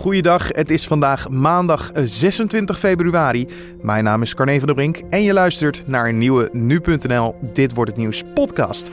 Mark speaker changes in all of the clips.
Speaker 1: Goeiedag, het is vandaag maandag 26 februari. Mijn naam is Carne van der Brink en je luistert naar een nieuwe Nu.nl Dit Wordt Het Nieuws podcast.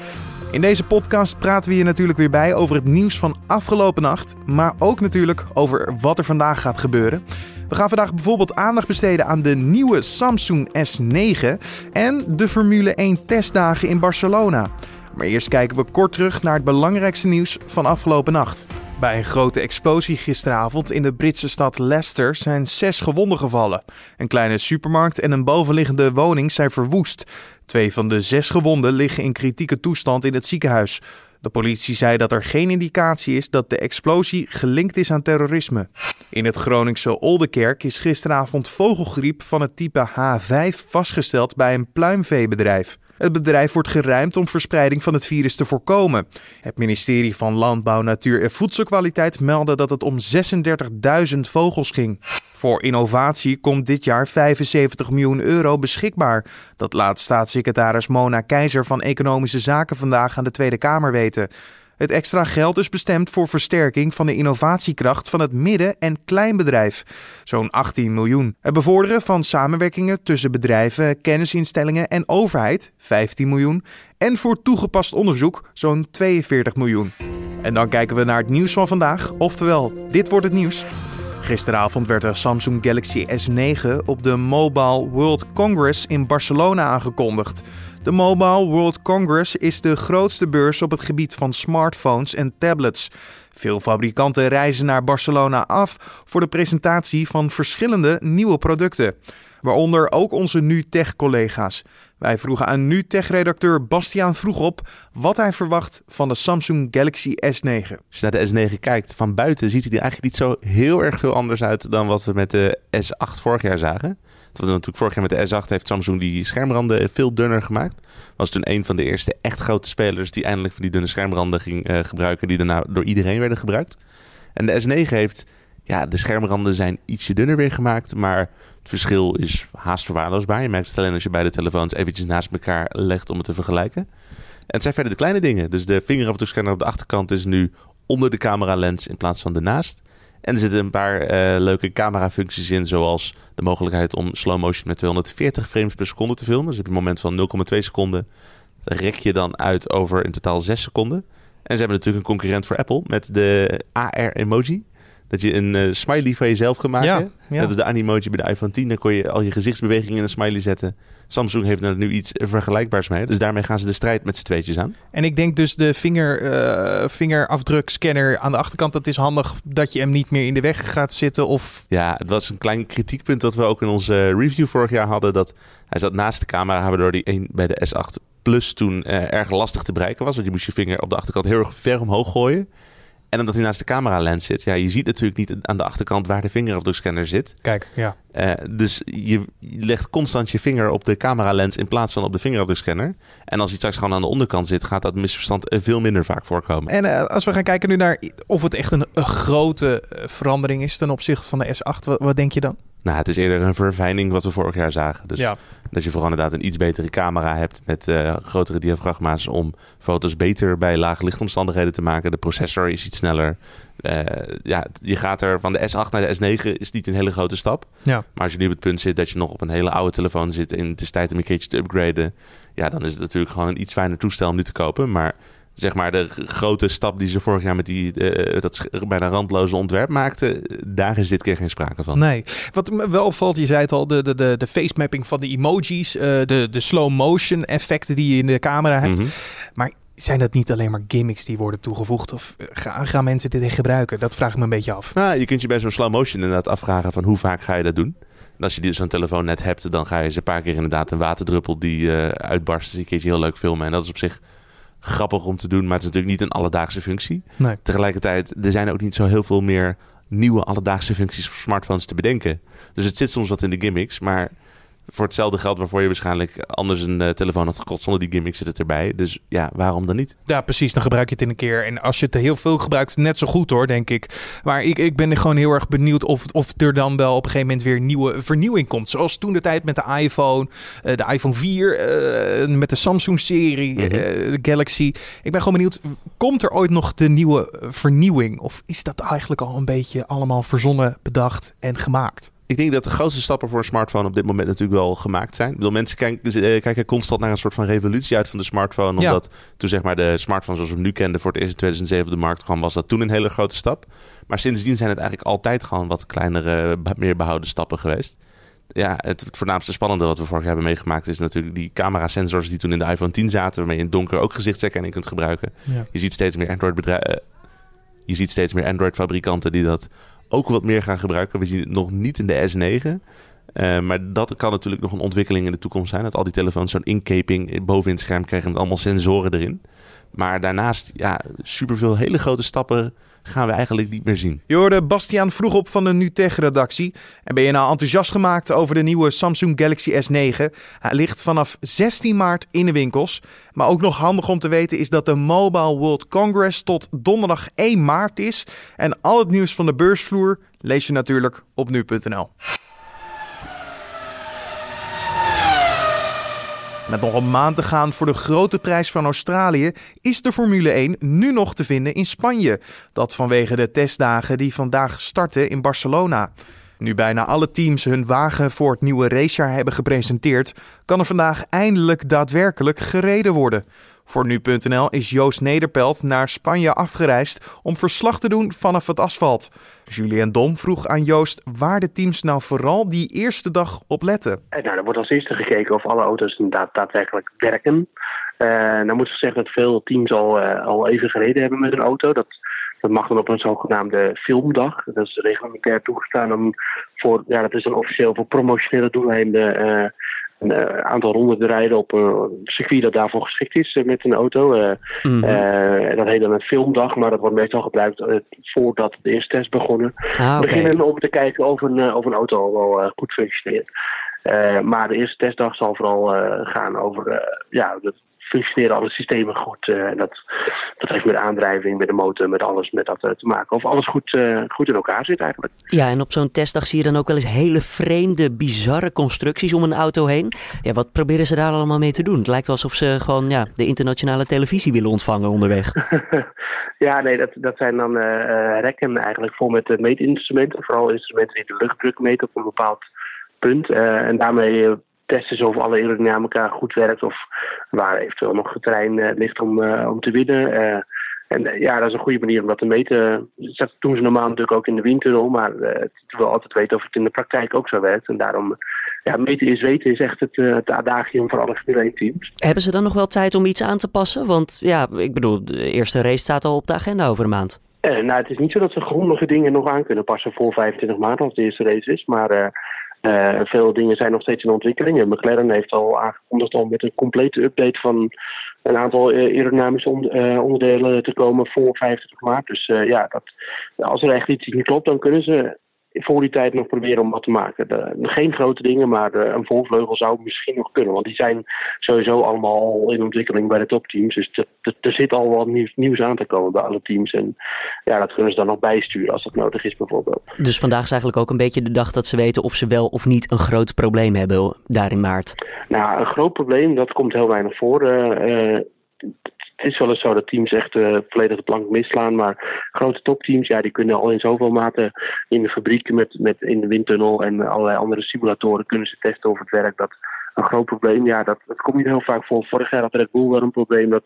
Speaker 1: In deze podcast praten we je natuurlijk weer bij over het nieuws van afgelopen nacht, maar ook natuurlijk over wat er vandaag gaat gebeuren. We gaan vandaag bijvoorbeeld aandacht besteden aan de nieuwe Samsung S9 en de Formule 1 testdagen in Barcelona. Maar eerst kijken we kort terug naar het belangrijkste nieuws van afgelopen nacht. Bij een grote explosie gisteravond in de Britse stad Leicester zijn zes gewonden gevallen. Een kleine supermarkt en een bovenliggende woning zijn verwoest. Twee van de zes gewonden liggen in kritieke toestand in het ziekenhuis. De politie zei dat er geen indicatie is dat de explosie gelinkt is aan terrorisme. In het Groningse Oldenkerk is gisteravond vogelgriep van het type H5 vastgesteld bij een pluimveebedrijf. Het bedrijf wordt geruimd om verspreiding van het virus te voorkomen. Het ministerie van Landbouw, Natuur en Voedselkwaliteit meldde dat het om 36.000 vogels ging. Voor innovatie komt dit jaar 75 miljoen euro beschikbaar. Dat laat staatssecretaris Mona Keizer van Economische Zaken vandaag aan de Tweede Kamer weten. Het extra geld is bestemd voor versterking van de innovatiekracht van het midden- en kleinbedrijf, zo'n 18 miljoen. Het bevorderen van samenwerkingen tussen bedrijven, kennisinstellingen en overheid, 15 miljoen. En voor toegepast onderzoek, zo'n 42 miljoen. En dan kijken we naar het nieuws van vandaag, oftewel, dit wordt het nieuws. Gisteravond werd de Samsung Galaxy S9 op de Mobile World Congress in Barcelona aangekondigd. De Mobile World Congress is de grootste beurs op het gebied van smartphones en tablets. Veel fabrikanten reizen naar Barcelona af voor de presentatie van verschillende nieuwe producten. Waaronder ook onze NuTech-collega's. Wij vroegen aan NuTech-redacteur Bastiaan vroeg op wat hij verwacht van de Samsung Galaxy S9.
Speaker 2: Als je naar de S9 kijkt, van buiten ziet hij er eigenlijk niet zo heel erg veel anders uit dan wat we met de S8 vorig jaar zagen. Want natuurlijk vorig jaar met de S8 heeft Samsung die schermranden veel dunner gemaakt. Was toen een van de eerste echt grote spelers die eindelijk van die dunne schermranden ging uh, gebruiken, die daarna door iedereen werden gebruikt. En de S9 heeft, ja, de schermranden zijn ietsje dunner weer gemaakt, maar het verschil is haast verwaarloosbaar. Je merkt het alleen als je beide telefoons eventjes naast elkaar legt om het te vergelijken. En het zijn verder de kleine dingen. Dus de vingerafdrukscanner op de achterkant is nu onder de camera lens in plaats van ernaast. En er zitten een paar uh, leuke camerafuncties in, zoals de mogelijkheid om slow motion met 240 frames per seconde te filmen. Dus op je moment van 0,2 seconden rek je dan uit over in totaal 6 seconden. En ze hebben natuurlijk een concurrent voor Apple met de AR-emoji. Dat je een uh, smiley van jezelf kan maken. Ja, ja. Dat is de Animoji bij de iPhone 10. Dan kon je al je gezichtsbewegingen in een smiley zetten. Samsung heeft er nu iets vergelijkbaars mee. Dus daarmee gaan ze de strijd met z'n tweetjes aan.
Speaker 1: En ik denk dus de vinger, uh, vingerafdrukscanner aan de achterkant... dat is handig dat je hem niet meer in de weg gaat zitten of...
Speaker 2: Ja, het was een klein kritiekpunt dat we ook in onze review vorig jaar hadden. Dat hij zat naast de camera, waardoor die een bij de S8 Plus toen uh, erg lastig te bereiken was. Want je moest je vinger op de achterkant heel erg ver omhoog gooien. En omdat hij naast de camera lens zit, ja, je ziet natuurlijk niet aan de achterkant waar de vingerafdrukscanner zit.
Speaker 1: Kijk, ja.
Speaker 2: Uh, dus je, legt constant je vinger op de camera lens in plaats van op de vingerafdrukscanner. En als hij straks gewoon aan de onderkant zit, gaat dat misverstand veel minder vaak voorkomen.
Speaker 1: En uh, als we gaan kijken nu naar of het echt een, een grote verandering is ten opzichte van de S8, wat, wat denk je dan?
Speaker 2: Nou, het is eerder een verfijning wat we vorig jaar zagen. Dus ja. dat je vooral inderdaad een iets betere camera hebt met uh, grotere diafragma's om foto's beter bij lage lichtomstandigheden te maken. De processor is iets sneller. Uh, ja, je gaat er van de S8 naar de S9 is niet een hele grote stap. Ja. Maar als je nu op het punt zit dat je nog op een hele oude telefoon zit en het is tijd om een keertje te upgraden, ja, dan is het natuurlijk gewoon een iets fijner toestel om nu te kopen. Maar zeg maar de grote stap die ze vorig jaar met die, uh, dat bijna randloze ontwerp maakten, daar is dit keer geen sprake van.
Speaker 1: Nee, wat me wel opvalt, je zei het al, de, de, de, de face mapping van de emojis, uh, de, de slow motion effecten die je in de camera hebt. Mm -hmm. Maar zijn dat niet alleen maar gimmicks die worden toegevoegd? Of gaan, gaan mensen dit echt gebruiken? Dat vraag ik me een beetje af.
Speaker 2: Nou, je kunt je bij zo'n slow motion inderdaad afvragen van hoe vaak ga je dat doen? En als je zo'n telefoon net hebt, dan ga je ze een paar keer inderdaad een waterdruppel die uh, uitbarst. Dus een keertje heel leuk filmen. En dat is op zich grappig om te doen, maar het is natuurlijk niet een alledaagse functie. Nee. Tegelijkertijd, er zijn ook niet zo heel veel meer nieuwe alledaagse functies voor smartphones te bedenken. Dus het zit soms wat in de gimmicks, maar voor hetzelfde geld waarvoor je waarschijnlijk anders een uh, telefoon had gekocht zonder die gimmick zit het erbij. Dus ja, waarom dan niet?
Speaker 1: Ja, precies. Dan gebruik je het in een keer. En als je het heel veel gebruikt, net zo goed hoor, denk ik. Maar ik, ik ben gewoon heel erg benieuwd of, of er dan wel op een gegeven moment weer nieuwe vernieuwing komt. Zoals toen de tijd met de iPhone, uh, de iPhone 4, uh, met de Samsung-serie, mm -hmm. de Galaxy. Ik ben gewoon benieuwd, komt er ooit nog de nieuwe vernieuwing? Of is dat eigenlijk al een beetje allemaal verzonnen, bedacht en gemaakt?
Speaker 2: Ik denk dat de grootste stappen voor een smartphone op dit moment natuurlijk wel gemaakt zijn. Ik bedoel, mensen kijken, eh, kijken constant naar een soort van revolutie uit van de smartphone. Omdat toen zeg maar de smartphone zoals we hem nu kenden voor het eerst in 2007 op de markt kwam, was dat toen een hele grote stap. Maar sindsdien zijn het eigenlijk altijd gewoon wat kleinere, meer behouden stappen geweest. Ja, het, het voornaamste spannende wat we vorig jaar hebben meegemaakt is natuurlijk die camera-sensors die toen in de iPhone 10 zaten, waarmee je in het donker ook gezichtsherkenning kunt gebruiken. Je ziet steeds meer Android bedrijven. Eh, je ziet steeds meer Android-fabrikanten die dat ook wat meer gaan gebruiken. We zien het nog niet in de S9. Uh, maar dat kan natuurlijk nog een ontwikkeling in de toekomst zijn. Dat al die telefoons zo'n inkeping boven in het scherm krijgen met allemaal sensoren erin. Maar daarnaast, ja, superveel hele grote stappen gaan we eigenlijk niet meer zien.
Speaker 1: Je hoorde Bastiaan vroeg op van de NuTech-redactie. En ben je nou enthousiast gemaakt over de nieuwe Samsung Galaxy S9? Hij ligt vanaf 16 maart in de winkels. Maar ook nog handig om te weten is dat de Mobile World Congress tot donderdag 1 maart is. En al het nieuws van de beursvloer lees je natuurlijk op nu.nl. Met nog een maand te gaan voor de grote prijs van Australië is de Formule 1 nu nog te vinden in Spanje. Dat vanwege de testdagen die vandaag starten in Barcelona. Nu bijna alle teams hun wagen voor het nieuwe racejaar hebben gepresenteerd, kan er vandaag eindelijk daadwerkelijk gereden worden. Voor nu.nl is Joost Nederpelt naar Spanje afgereisd om verslag te doen vanaf het asfalt. Julien Dom vroeg aan Joost waar de teams nou vooral die eerste dag op letten.
Speaker 3: Eh, nou, er wordt als eerste gekeken of alle auto's inderdaad daadwerkelijk werken. Uh, nou moet ik zeggen dat veel teams al, uh, al even gereden hebben met een auto. Dat, dat mag dan op een zogenaamde filmdag. Dat is reglementair toegestaan om voor, ja, dat is dan officieel voor promotionele doeleinden een uh, aantal ronden te rijden op een circuit dat daarvoor geschikt is uh, met een auto. Mm -hmm. dat heet dan een filmdag, maar dat wordt meestal gebruikt voordat de eerste test begonnen. Ah, okay. beginnen om te kijken of een, of een auto al wel goed functioneert. maar de eerste testdag zal vooral gaan over ja, het functioneren alle systemen goed. Uh, dat, dat heeft met aandrijving, met de motor, met alles met dat uh, te maken. Of alles goed, uh, goed in elkaar zit eigenlijk.
Speaker 4: Ja, en op zo'n testdag zie je dan ook wel eens hele vreemde, bizarre constructies om een auto heen. Ja, wat proberen ze daar allemaal mee te doen? Het lijkt alsof ze gewoon ja, de internationale televisie willen ontvangen onderweg.
Speaker 3: ja, nee, dat, dat zijn dan rekken eigenlijk vol met meetinstrumenten. Vooral instrumenten die de luchtdruk meten op een bepaald punt. en daarmee testen ze of alle aerodynamica goed werkt of waar eventueel nog het terrein uh, ligt om, uh, om te winnen. Uh, en ja, dat is een goede manier om dat te meten. Dat doen ze normaal natuurlijk ook in de windtunnel, maar het is wel altijd weten of het in de praktijk ook zo werkt. En daarom, ja, meten is weten is echt het, het adagium voor alle Formule teams.
Speaker 4: Hebben ze dan nog wel tijd om iets aan te passen? Want ja, ik bedoel, de eerste race staat al op de agenda over een maand.
Speaker 3: Eh, nou, het is niet zo dat ze grondige dingen nog aan kunnen passen voor 25 maart als de eerste race is. Maar uh, veel dingen zijn nog steeds in ontwikkeling. En McLaren heeft al aangekondigd om met een complete update van een aantal aerodynamische onderdelen te komen voor 25 maart. Dus ja, dat, als er echt iets niet klopt, dan kunnen ze voor die tijd nog proberen om wat te maken. De, geen grote dingen, maar de, een voorvleugel zou misschien nog kunnen. Want die zijn sowieso allemaal al in ontwikkeling bij de topteams. Dus er zit al wat nieuws, nieuws, aan te komen bij alle teams. En ja, dat kunnen ze dan nog bijsturen als dat nodig is bijvoorbeeld.
Speaker 4: Dus vandaag is eigenlijk ook een beetje de dag dat ze weten of ze wel of niet een groot probleem hebben daar in maart.
Speaker 3: Nou, een groot probleem, dat komt heel weinig voor. Uh, uh, het is wel eens zo dat teams echt uh, volledig de plank misslaan. Maar grote topteams, ja, die kunnen al in zoveel mate in de fabriek met, met in de windtunnel en allerlei andere simulatoren kunnen ze testen of het werkt. Dat een groot probleem. Ja, dat, dat komt niet heel vaak voor. Vorig jaar had Red Bull wel een probleem, dat,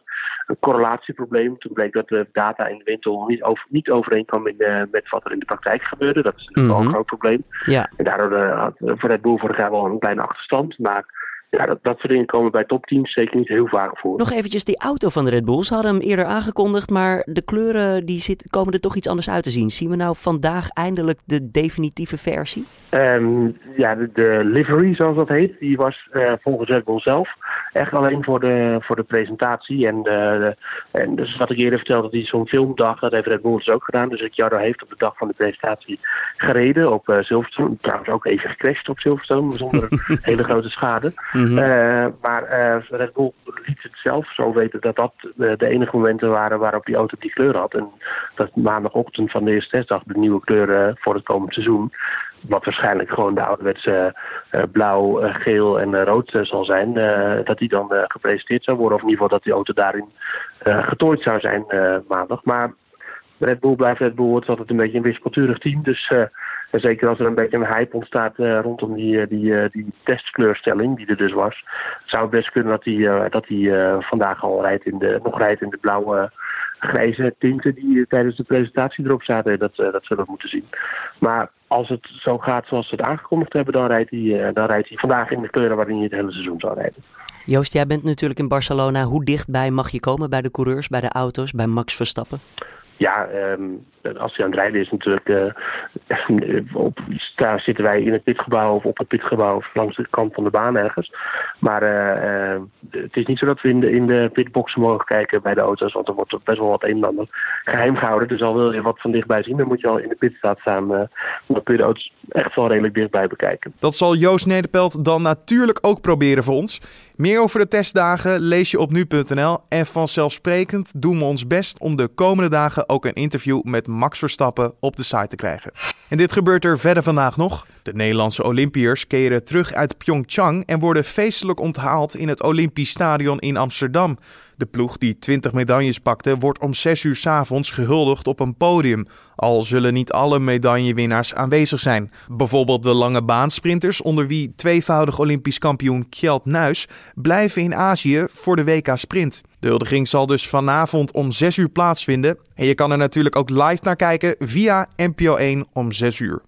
Speaker 3: een correlatieprobleem. Toen bleek dat de data in de windtunnel niet, over, niet overeenkwam in de, met wat er in de praktijk gebeurde. Dat is natuurlijk mm -hmm. wel een
Speaker 4: Mhm.
Speaker 3: groot probleem.
Speaker 4: Ja.
Speaker 3: En daardoor uh, had Red Bull vorig jaar wel een kleine achterstand. Maar ja, dat, soort dingen komen bij topteams zeker niet heel vaak voor.
Speaker 4: Nog eventjes die auto van de Red Bulls. Ze hadden hem eerder aangekondigd, maar de kleuren die zit, komen er toch iets anders uit te zien. Zien we nou vandaag eindelijk de definitieve versie?
Speaker 3: Ehm, ja, de, de, livery, zoals dat heet, die was uh, volgens Red Bull zelf echt alleen voor de, voor de presentatie. En, de, en dus wat ik eerder vertelde, dat hij zo'n filmdag, dat heeft Red Bull dus ook gedaan. Dus Ricciardo heeft op de dag van de presentatie gereden op uh, Silverstone. Trouwens ook even gecrashed op Silverstone, zonder hele grote schade. Mm -hmm. uh, maar Red Bull liet het zelf zo weten dat dat de enige momenten waren waarop die auto die kleur had. En dat maandagochtend van de eerste testdag de nieuwe kleuren voor het komend seizoen. Wat waarschijnlijk gewoon de ouderwetse uh, blauw, uh, geel en uh, rood zal zijn. dat die dan gepresenteerd zou worden. Of in ieder geval dat die auto daarin getooid zou zijn maandag. Maar Red Bull blijft Red Bull. Is altijd een beetje een wispelturig team. Dus zeker als er een beetje een hype ontstaat rondom die, die, die testkleurstelling die er dus was. Zou het best kunnen dat hij dat die, vandaag al rijdt in de, nog rijdt in de blauwe grijze tinten die tijdens de presentatie erop zaten. Dat, dat zullen we moeten zien. Maar als het zo gaat zoals ze het aangekondigd hebben, dan rijdt hij, dan rijdt hij vandaag in de kleuren waarin hij het hele seizoen zal rijden.
Speaker 4: Joost, jij bent natuurlijk in Barcelona. Hoe dichtbij mag je komen bij de coureurs, bij de auto's, bij Max Verstappen?
Speaker 3: Ja, um, als hij aan het rijden is natuurlijk, uh, op, daar zitten wij in het pitgebouw of op het pitgebouw of langs de kant van de baan ergens. Maar uh, uh, het is niet zo dat we in de, in de pitboxen mogen kijken bij de auto's, want er wordt best wel wat een en ander geheim gehouden. Dus al wil je wat van dichtbij zien, dan moet je al in de pitstraat staan. dan kun je de auto's echt wel redelijk dichtbij bekijken.
Speaker 1: Dat zal Joost Nederpelt dan natuurlijk ook proberen voor ons. Meer over de testdagen lees je op nu.nl en vanzelfsprekend doen we ons best om de komende dagen ook een interview met Max Verstappen op de site te krijgen. En dit gebeurt er verder vandaag nog. De Nederlandse Olympiërs keren terug uit Pyeongchang en worden feestelijk onthaald in het Olympisch Stadion in Amsterdam. De ploeg die 20 medailles pakte, wordt om 6 uur s avonds gehuldigd op een podium. Al zullen niet alle medaillewinnaars aanwezig zijn. Bijvoorbeeld de lange baansprinters, onder wie tweevoudig Olympisch kampioen Kjeld Nuis, blijven in Azië voor de WK Sprint. De huldiging zal dus vanavond om 6 uur plaatsvinden. En je kan er natuurlijk ook live naar kijken via NPO 1 om 6 uur.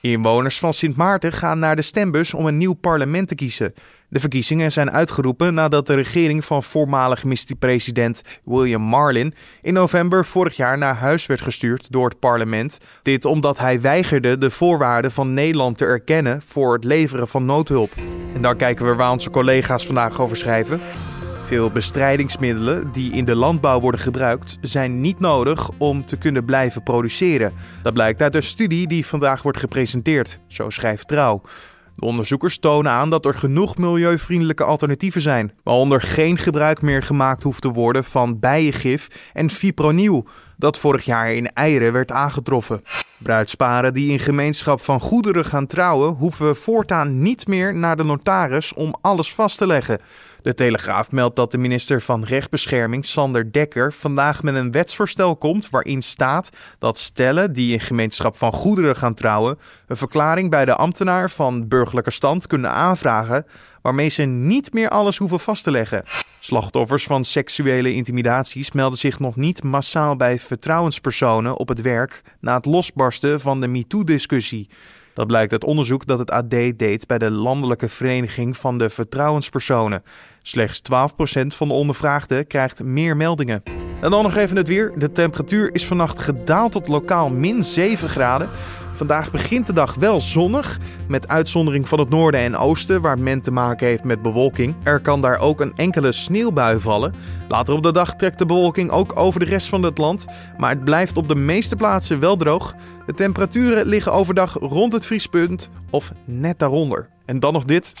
Speaker 1: Inwoners van Sint Maarten gaan naar de stembus om een nieuw parlement te kiezen. De verkiezingen zijn uitgeroepen nadat de regering van voormalig minister-president William Marlin in november vorig jaar naar huis werd gestuurd door het parlement. Dit omdat hij weigerde de voorwaarden van Nederland te erkennen voor het leveren van noodhulp. En daar kijken we waar onze collega's vandaag over schrijven. Veel bestrijdingsmiddelen die in de landbouw worden gebruikt zijn niet nodig om te kunnen blijven produceren. Dat blijkt uit een studie die vandaag wordt gepresenteerd, zo schrijft Trouw. De onderzoekers tonen aan dat er genoeg milieuvriendelijke alternatieven zijn, waaronder geen gebruik meer gemaakt hoeft te worden van bijengif en fipronil, dat vorig jaar in eieren werd aangetroffen. Bruidsparen die in gemeenschap van goederen gaan trouwen, hoeven voortaan niet meer naar de notaris om alles vast te leggen. De Telegraaf meldt dat de minister van Rechtbescherming, Sander Dekker, vandaag met een wetsvoorstel komt waarin staat dat stellen die in gemeenschap van goederen gaan trouwen, een verklaring bij de ambtenaar van burgerlijke stand kunnen aanvragen waarmee ze niet meer alles hoeven vast te leggen. Slachtoffers van seksuele intimidaties melden zich nog niet massaal bij vertrouwenspersonen op het werk na het losbarsten van de MeToo-discussie. Dat blijkt uit onderzoek dat het AD deed bij de Landelijke Vereniging van de Vertrouwenspersonen. Slechts 12% van de ondervraagden krijgt meer meldingen. En dan nog even het weer. De temperatuur is vannacht gedaald tot lokaal min 7 graden. Vandaag begint de dag wel zonnig, met uitzondering van het noorden en oosten, waar men te maken heeft met bewolking. Er kan daar ook een enkele sneeuwbui vallen. Later op de dag trekt de bewolking ook over de rest van het land, maar het blijft op de meeste plaatsen wel droog. De temperaturen liggen overdag rond het vriespunt of net daaronder. En dan nog dit.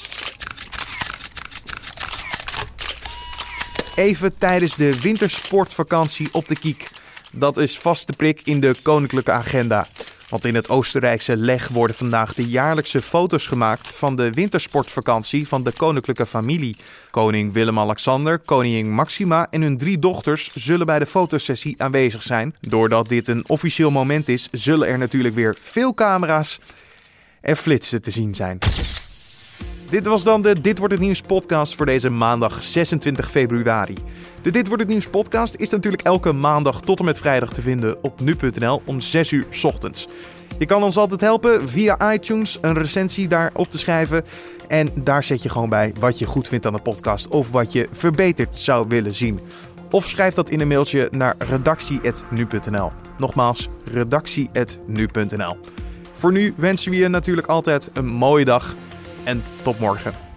Speaker 1: Even tijdens de wintersportvakantie op de Kiek. Dat is vaste prik in de koninklijke agenda. Want in het Oostenrijkse Leg worden vandaag de jaarlijkse foto's gemaakt van de wintersportvakantie van de koninklijke familie. Koning Willem-Alexander, koningin Maxima en hun drie dochters zullen bij de fotosessie aanwezig zijn. Doordat dit een officieel moment is, zullen er natuurlijk weer veel camera's en flitsen te zien zijn. Dit was dan de Dit wordt het nieuws podcast voor deze maandag 26 februari. De Dit wordt het nieuws podcast is natuurlijk elke maandag tot en met vrijdag te vinden op nu.nl om 6 uur ochtends. Je kan ons altijd helpen via iTunes een recensie daarop te schrijven. En daar zet je gewoon bij wat je goed vindt aan de podcast of wat je verbeterd zou willen zien. Of schrijf dat in een mailtje naar redactie.nu.nl. Nogmaals, redactie.nu.nl. Voor nu wensen we je natuurlijk altijd een mooie dag en tot morgen.